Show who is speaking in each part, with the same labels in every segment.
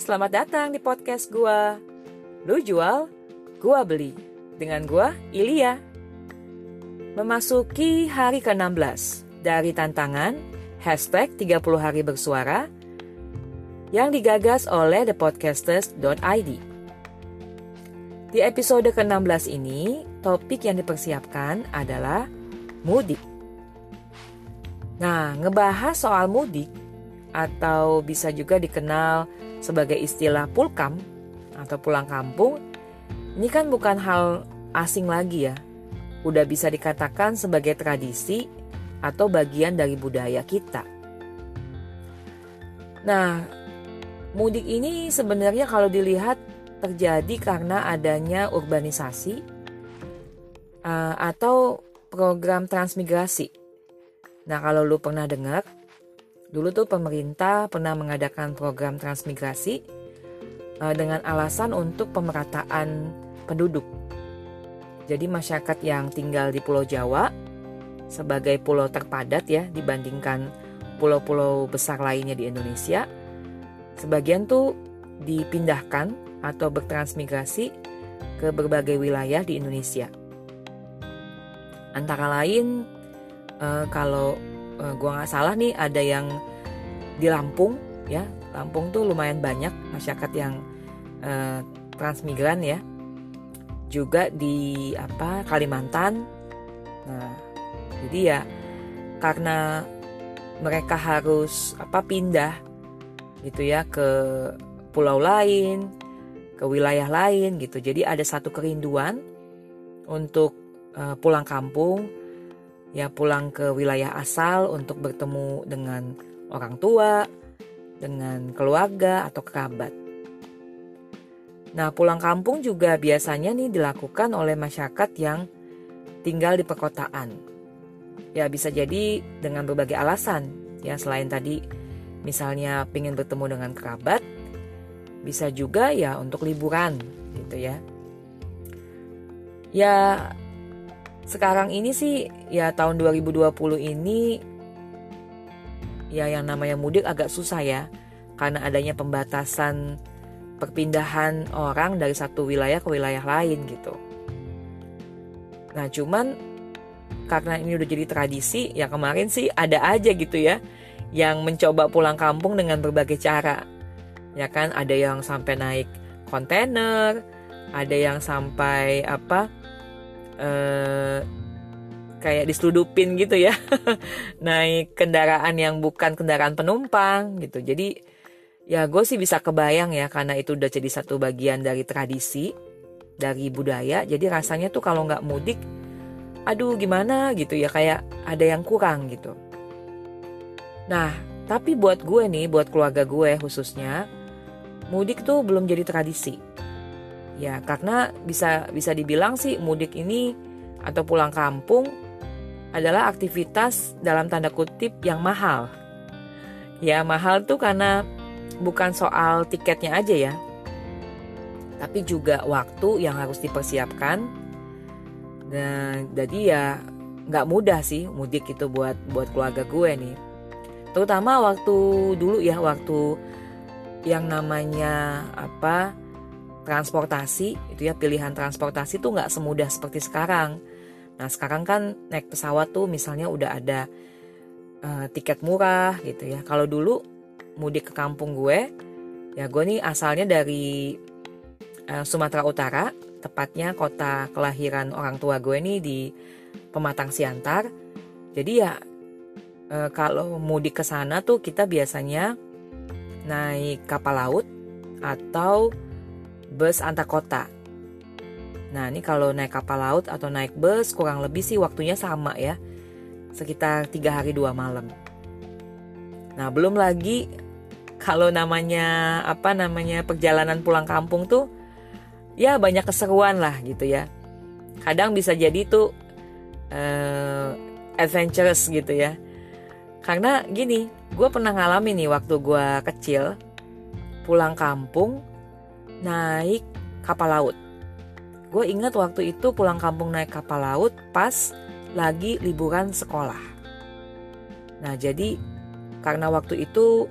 Speaker 1: selamat datang di podcast gua. Lu jual, gua beli. Dengan gua, Ilya. Memasuki hari ke-16 dari tantangan hashtag 30 hari bersuara yang digagas oleh thepodcasters.id. Di episode ke-16 ini, topik yang dipersiapkan adalah mudik. Nah, ngebahas soal mudik atau bisa juga dikenal sebagai istilah pulkam atau pulang kampung, ini kan bukan hal asing lagi ya. Udah bisa dikatakan sebagai tradisi atau bagian dari budaya kita. Nah, mudik ini sebenarnya kalau dilihat terjadi karena adanya urbanisasi uh, atau program transmigrasi. Nah, kalau lu pernah dengar, Dulu tuh pemerintah pernah mengadakan program transmigrasi uh, dengan alasan untuk pemerataan penduduk. Jadi masyarakat yang tinggal di Pulau Jawa sebagai pulau terpadat ya dibandingkan pulau-pulau besar lainnya di Indonesia, sebagian tuh dipindahkan atau bertransmigrasi ke berbagai wilayah di Indonesia. Antara lain uh, kalau uh, gua nggak salah nih ada yang di Lampung ya. Lampung tuh lumayan banyak masyarakat yang uh, transmigran ya. Juga di apa Kalimantan. Nah jadi ya karena mereka harus apa pindah gitu ya ke pulau lain ke wilayah lain gitu. Jadi ada satu kerinduan untuk uh, pulang kampung ya pulang ke wilayah asal untuk bertemu dengan orang tua, dengan keluarga atau kerabat. Nah, pulang kampung juga biasanya nih dilakukan oleh masyarakat yang tinggal di perkotaan. Ya, bisa jadi dengan berbagai alasan. Ya, selain tadi misalnya ingin bertemu dengan kerabat, bisa juga ya untuk liburan gitu ya. Ya, sekarang ini sih ya tahun 2020 ini ya yang namanya mudik agak susah ya karena adanya pembatasan perpindahan orang dari satu wilayah ke wilayah lain gitu. Nah cuman karena ini udah jadi tradisi ya kemarin sih ada aja gitu ya yang mencoba pulang kampung dengan berbagai cara. Ya kan ada yang sampai naik kontainer, ada yang sampai apa eh, kayak diseludupin gitu ya. Naik kendaraan yang bukan kendaraan penumpang gitu. Jadi ya gue sih bisa kebayang ya karena itu udah jadi satu bagian dari tradisi dari budaya. Jadi rasanya tuh kalau nggak mudik aduh gimana gitu ya kayak ada yang kurang gitu. Nah tapi buat gue nih buat keluarga gue khususnya mudik tuh belum jadi tradisi ya karena bisa bisa dibilang sih mudik ini atau pulang kampung adalah aktivitas dalam tanda kutip yang mahal. Ya, mahal tuh karena bukan soal tiketnya aja ya. Tapi juga waktu yang harus dipersiapkan. Dan jadi ya nggak mudah sih mudik itu buat buat keluarga gue nih. Terutama waktu dulu ya, waktu yang namanya apa transportasi itu ya pilihan transportasi tuh nggak semudah seperti sekarang Nah sekarang kan naik pesawat tuh misalnya udah ada uh, tiket murah gitu ya. Kalau dulu mudik ke kampung gue, ya gue nih asalnya dari uh, Sumatera Utara, tepatnya kota kelahiran orang tua gue nih di Pematang Siantar. Jadi ya uh, kalau mudik ke sana tuh kita biasanya naik kapal laut atau bus antar kota Nah ini kalau naik kapal laut atau naik bus kurang lebih sih waktunya sama ya. Sekitar tiga hari dua malam. Nah belum lagi kalau namanya apa namanya perjalanan pulang kampung tuh ya banyak keseruan lah gitu ya. Kadang bisa jadi tuh uh, adventurous gitu ya. Karena gini, gue pernah ngalamin nih waktu gue kecil pulang kampung naik kapal laut Gue ingat waktu itu pulang kampung naik kapal laut pas lagi liburan sekolah. Nah jadi karena waktu itu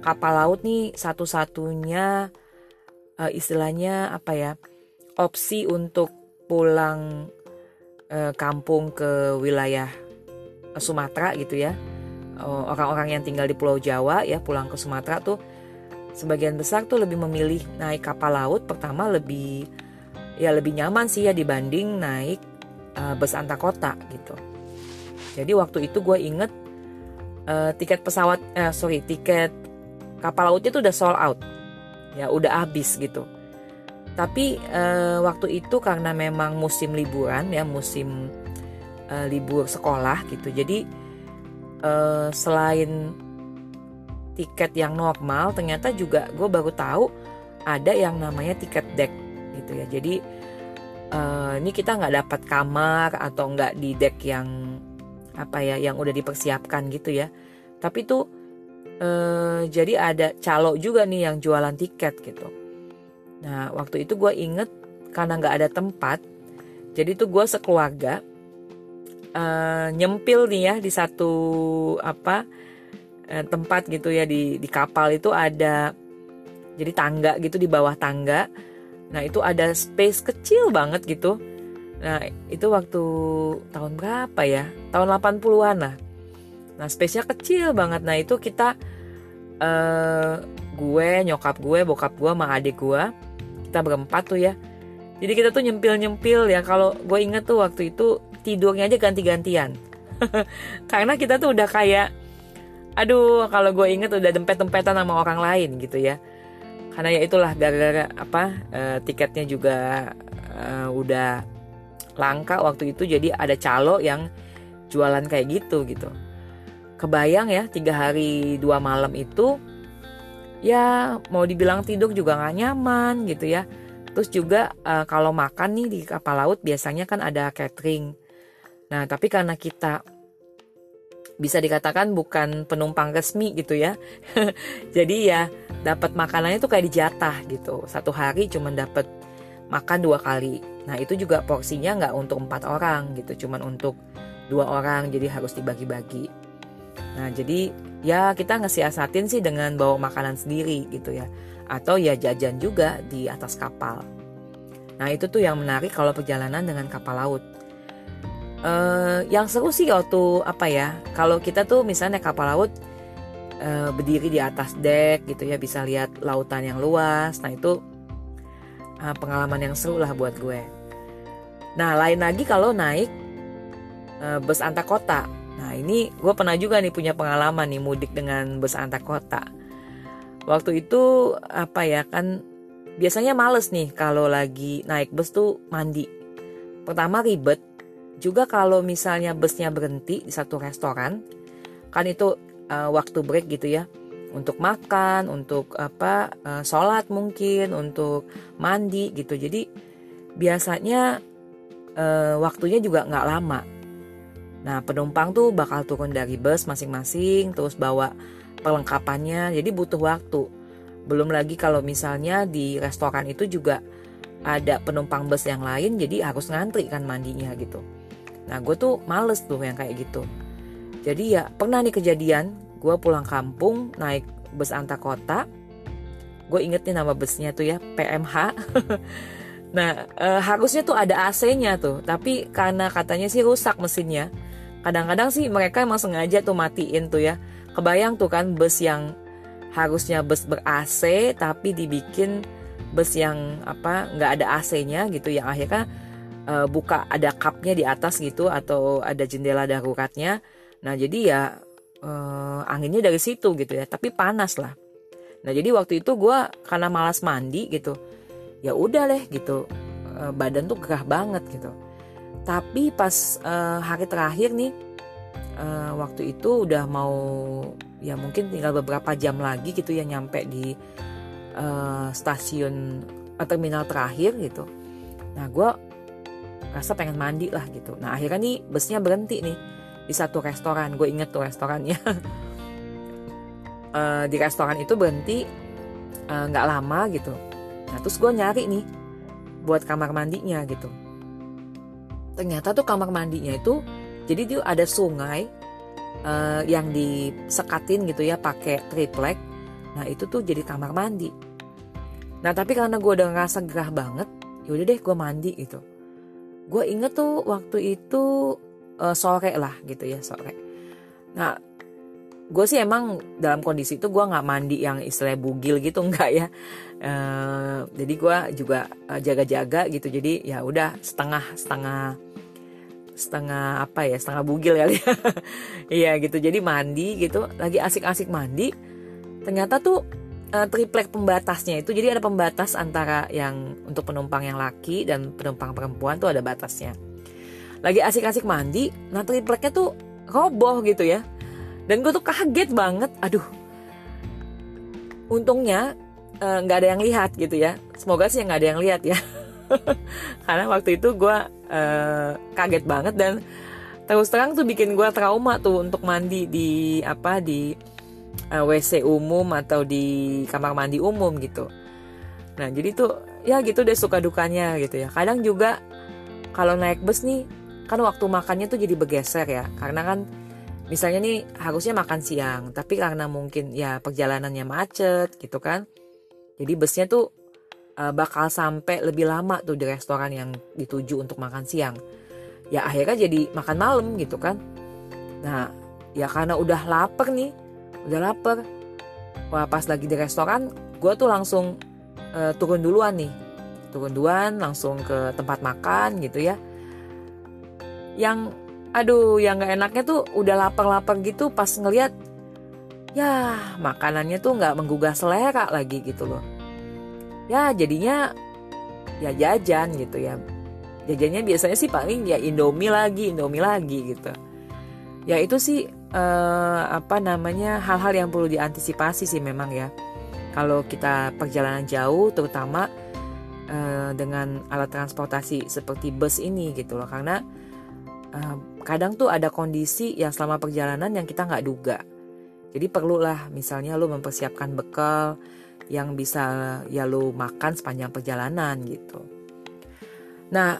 Speaker 1: kapal laut nih satu-satunya uh, istilahnya apa ya opsi untuk pulang uh, kampung ke wilayah Sumatera gitu ya orang-orang yang tinggal di Pulau Jawa ya pulang ke Sumatera tuh sebagian besar tuh lebih memilih naik kapal laut pertama lebih ya lebih nyaman sih ya dibanding naik uh, bus antar kota gitu. Jadi waktu itu gue inget uh, tiket pesawat eh, sorry tiket kapal lautnya tuh udah sold out. Ya udah habis gitu. Tapi uh, waktu itu karena memang musim liburan ya musim uh, libur sekolah gitu. Jadi uh, selain tiket yang normal ternyata juga gue baru tahu ada yang namanya tiket deck gitu ya. Jadi uh, ini kita nggak dapat kamar atau nggak di deck yang apa ya yang udah dipersiapkan gitu ya. Tapi tuh uh, jadi ada calo juga nih yang jualan tiket gitu. Nah waktu itu gue inget karena nggak ada tempat jadi tuh gue sekeluarga uh, nyempil nih ya di satu apa uh, tempat gitu ya di di kapal itu ada jadi tangga gitu di bawah tangga Nah itu ada space kecil banget gitu. Nah itu waktu tahun berapa ya? Tahun 80-an lah. Nah space-nya kecil banget. Nah itu kita uh, gue, nyokap gue, bokap gue, sama adik gue, kita berempat tuh ya. Jadi kita tuh nyempil-nyempil ya. Kalau gue inget tuh waktu itu tidurnya aja ganti-gantian. Karena kita tuh udah kayak, aduh kalau gue inget udah dempet-dempetan sama orang lain gitu ya. Karena ya itulah gara-gara apa uh, tiketnya juga uh, udah langka waktu itu jadi ada calo yang jualan kayak gitu gitu. Kebayang ya tiga hari dua malam itu ya mau dibilang tidur juga nggak nyaman gitu ya. Terus juga uh, kalau makan nih di kapal laut biasanya kan ada catering. Nah tapi karena kita bisa dikatakan bukan penumpang resmi gitu ya. Jadi ya dapat makanannya tuh kayak dijatah gitu. Satu hari cuma dapat makan dua kali. Nah itu juga porsinya nggak untuk empat orang gitu cuman untuk dua orang jadi harus dibagi-bagi. Nah jadi ya kita ngesiasatin sih dengan bawa makanan sendiri gitu ya. Atau ya jajan juga di atas kapal. Nah itu tuh yang menarik kalau perjalanan dengan kapal laut uh, yang seru sih waktu apa ya kalau kita tuh misalnya kapal laut uh, berdiri di atas deck gitu ya bisa lihat lautan yang luas. Nah itu uh, pengalaman yang seru lah buat gue. Nah lain lagi kalau naik uh, bus antar kota. Nah ini gue pernah juga nih punya pengalaman nih mudik dengan bus antar kota. Waktu itu apa ya kan biasanya males nih kalau lagi naik bus tuh mandi. Pertama ribet juga kalau misalnya busnya berhenti di satu restoran kan itu uh, waktu break gitu ya. Untuk makan untuk apa uh, sholat mungkin untuk mandi gitu. Jadi biasanya uh, waktunya juga nggak lama. Nah penumpang tuh bakal turun dari bus masing-masing terus bawa perlengkapannya. Jadi butuh waktu. Belum lagi kalau misalnya di restoran itu juga ada penumpang bus yang lain jadi harus ngantri kan mandinya gitu nah gue tuh males tuh yang kayak gitu. Jadi ya pernah nih kejadian gue pulang kampung naik bus antar kota. Gue inget nih nama busnya tuh ya PMH nah e, harusnya tuh ada AC-nya tuh tapi karena katanya sih rusak mesinnya kadang-kadang sih mereka emang sengaja tuh matiin tuh ya. Kebayang tuh kan bus yang harusnya bus ber AC tapi dibikin bus yang apa nggak ada AC-nya gitu yang akhirnya e, buka ada cupnya di atas gitu atau ada jendela daruratnya. Nah jadi ya uh, anginnya dari situ gitu ya tapi panas lah. Nah jadi waktu itu gue karena malas mandi gitu ya udah deh gitu uh, badan tuh gerah banget gitu. Tapi pas uh, hari terakhir nih uh, waktu itu udah mau ya mungkin tinggal beberapa jam lagi gitu ya nyampe di uh, stasiun uh, terminal terakhir gitu. Nah gue rasa pengen mandi lah gitu. Nah akhirnya nih busnya berhenti nih di satu restoran. Gue inget tuh restorannya. Uh, di restoran itu berhenti eh, nggak uh, lama gitu. Nah terus gue nyari nih buat kamar mandinya gitu. Ternyata tuh kamar mandinya itu jadi dia ada sungai uh, yang disekatin gitu ya pakai triplek. Nah itu tuh jadi kamar mandi. Nah tapi karena gue udah ngerasa gerah banget yaudah deh gue mandi gitu gue inget tuh waktu itu uh, sore lah gitu ya sore. Nah gue sih emang dalam kondisi itu gue nggak mandi yang istilah bugil gitu enggak ya. Uh, jadi gue juga uh, jaga-jaga gitu. Jadi ya udah setengah setengah setengah apa ya setengah bugil kali ya. Iya gitu jadi mandi gitu lagi asik-asik mandi. Ternyata tuh uh, triplek pembatasnya itu. Jadi ada pembatas antara yang untuk penumpang yang laki dan penumpang perempuan tuh ada batasnya. Lagi asik-asik mandi nah tripleknya tuh roboh gitu ya. Dan gue tuh kaget banget aduh. Untungnya eh, nggak uh, ada yang lihat gitu ya. Semoga sih nggak ada yang lihat ya. Karena waktu itu gue uh, kaget banget dan terus terang tuh bikin gue trauma tuh untuk mandi di apa di eh, WC umum atau di kamar mandi umum gitu. Nah jadi tuh ya gitu deh suka dukanya gitu ya. Kadang juga kalau naik bus nih kan waktu makannya tuh jadi bergeser ya. Karena kan misalnya nih harusnya makan siang tapi karena mungkin ya perjalanannya macet gitu kan jadi busnya tuh uh, bakal sampai lebih lama tuh di restoran yang dituju untuk makan siang. Ya akhirnya jadi makan malam gitu kan. Nah ya karena udah lapar nih udah lapar. Wah pas lagi di restoran gue tuh langsung uh, turun duluan nih. Turun duluan langsung ke tempat makan gitu ya. Yang aduh yang nggak enaknya tuh udah lapar-lapar gitu pas ngeliat ya makanannya tuh nggak menggugah selera lagi gitu loh. Ya jadinya ya jajan gitu ya. Jajannya biasanya sih paling ya indomie lagi indomie lagi gitu. Ya itu sih eh, apa namanya hal-hal yang perlu diantisipasi sih memang ya kalau kita perjalanan jauh terutama eh, dengan alat transportasi seperti bus ini gitu loh karena uh, kadang tuh ada kondisi yang selama perjalanan yang kita nggak duga. Jadi perlulah misalnya lu mempersiapkan bekal yang bisa ya lu makan sepanjang perjalanan gitu. Nah,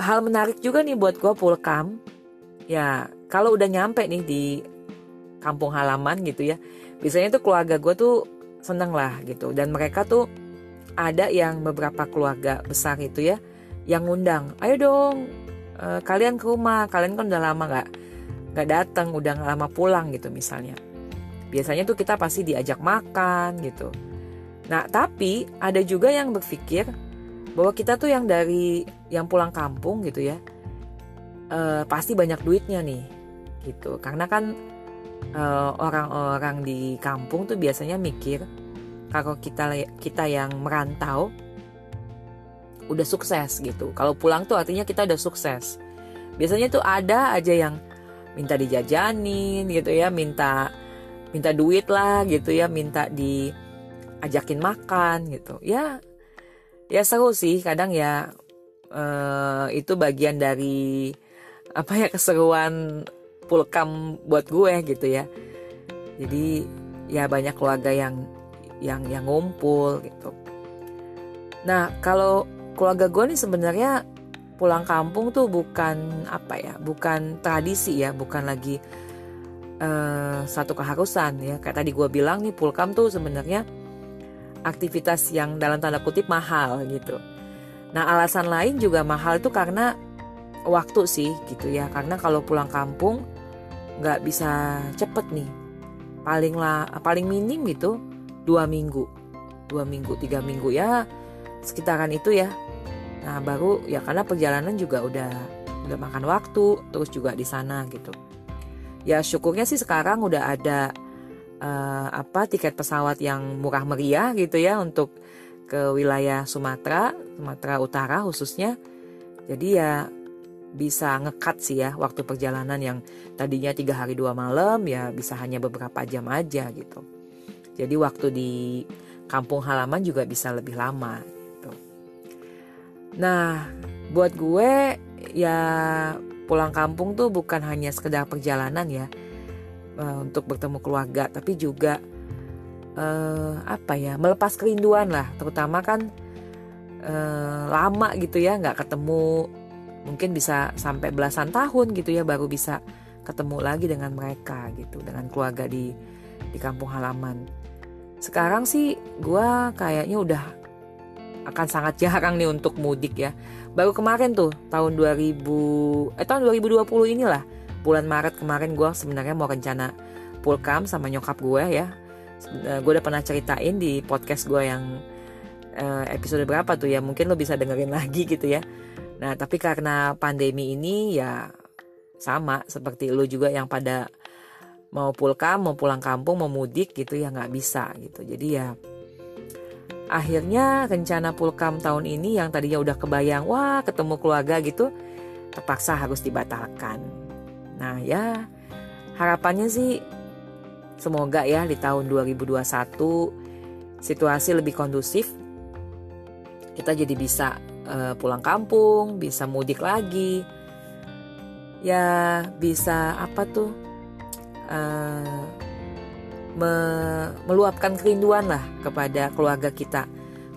Speaker 1: hal menarik juga nih buat gue pulkam. Ya, kalau udah nyampe nih di kampung halaman gitu ya. Biasanya tuh keluarga gue tuh seneng lah gitu. Dan mereka tuh ada yang beberapa keluarga besar itu ya yang ngundang. Ayo dong e, kalian ke rumah kalian kan udah lama nggak nggak datang udah lama pulang gitu misalnya biasanya tuh kita pasti diajak makan gitu nah tapi ada juga yang berpikir bahwa kita tuh yang dari yang pulang kampung gitu ya e, pasti banyak duitnya nih gitu karena kan eh, orang-orang di kampung tuh biasanya mikir kalau kita kita yang merantau udah sukses gitu. Kalau pulang tuh artinya kita udah sukses. Biasanya tuh ada aja yang minta dijajanin gitu ya, minta minta duit lah gitu ya, minta diajakin makan gitu. Ya ya seru sih kadang ya eh, itu bagian dari apa ya keseruan pulkam buat gue gitu ya. Jadi ya banyak keluarga yang yang yang ngumpul gitu. Nah, kalau keluarga gue nih sebenarnya pulang kampung tuh bukan apa ya, bukan tradisi ya, bukan lagi uh, satu keharusan ya. Kayak tadi gue bilang nih pulkam tuh sebenarnya aktivitas yang dalam tanda kutip mahal gitu. Nah alasan lain juga mahal itu karena waktu sih gitu ya. Karena kalau pulang kampung nggak bisa cepet nih. Paling lah, paling minim gitu dua minggu, dua minggu, tiga minggu ya sekitaran itu ya Nah baru ya karena perjalanan juga udah udah makan waktu terus juga di sana gitu. Ya syukurnya sih sekarang udah ada uh, apa tiket pesawat yang murah meriah gitu ya untuk ke wilayah Sumatera, Sumatera Utara khususnya. Jadi ya bisa ngekat sih ya waktu perjalanan yang tadinya tiga hari dua malam ya bisa hanya beberapa jam aja gitu. Jadi waktu di kampung halaman juga bisa lebih lama. Nah, buat gue ya pulang kampung tuh bukan hanya sekedar perjalanan ya uh, untuk bertemu keluarga, tapi juga uh, apa ya melepas kerinduan lah, terutama kan uh, lama gitu ya nggak ketemu, mungkin bisa sampai belasan tahun gitu ya baru bisa ketemu lagi dengan mereka gitu, dengan keluarga di di kampung halaman. sekarang sih gue kayaknya udah akan sangat jarang nih untuk mudik ya. Baru kemarin tuh tahun 2000 eh tahun 2020 inilah bulan Maret kemarin gue sebenarnya mau rencana pulkam sama nyokap gue ya. Eh, gue udah pernah ceritain di podcast gue yang uh, episode berapa tuh ya mungkin lo bisa dengerin lagi gitu ya nah tapi karena pandemi ini ya sama seperti lo juga yang pada mau pulkam mau pulang kampung mau mudik gitu ya nggak bisa gitu jadi ya akhirnya rencana pulkam tahun ini yang tadinya udah kebayang wah ketemu keluarga gitu terpaksa harus dibatalkan nah ya harapannya sih Semoga ya di tahun 2021 situasi lebih kondusif. Kita jadi bisa uh, pulang kampung, bisa mudik lagi. Ya bisa apa tuh? Uh, me meluapkan kerinduan lah kepada keluarga kita.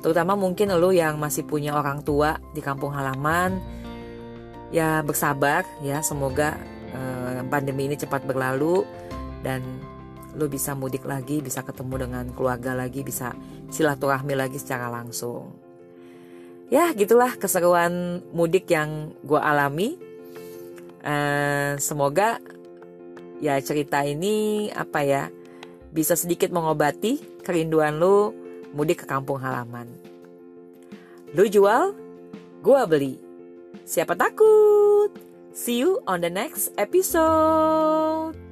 Speaker 1: Terutama mungkin lo yang masih punya orang tua di kampung halaman. Ya bersabar ya, semoga uh, pandemi ini cepat berlalu dan lo bisa mudik lagi, bisa ketemu dengan keluarga lagi, bisa silaturahmi lagi secara langsung. Ya gitulah keseruan mudik yang gue alami. Uh, semoga ya cerita ini apa ya bisa sedikit mengobati kerinduan lo mudik ke kampung halaman. Lo jual, gue beli. Siapa takut? See you on the next episode.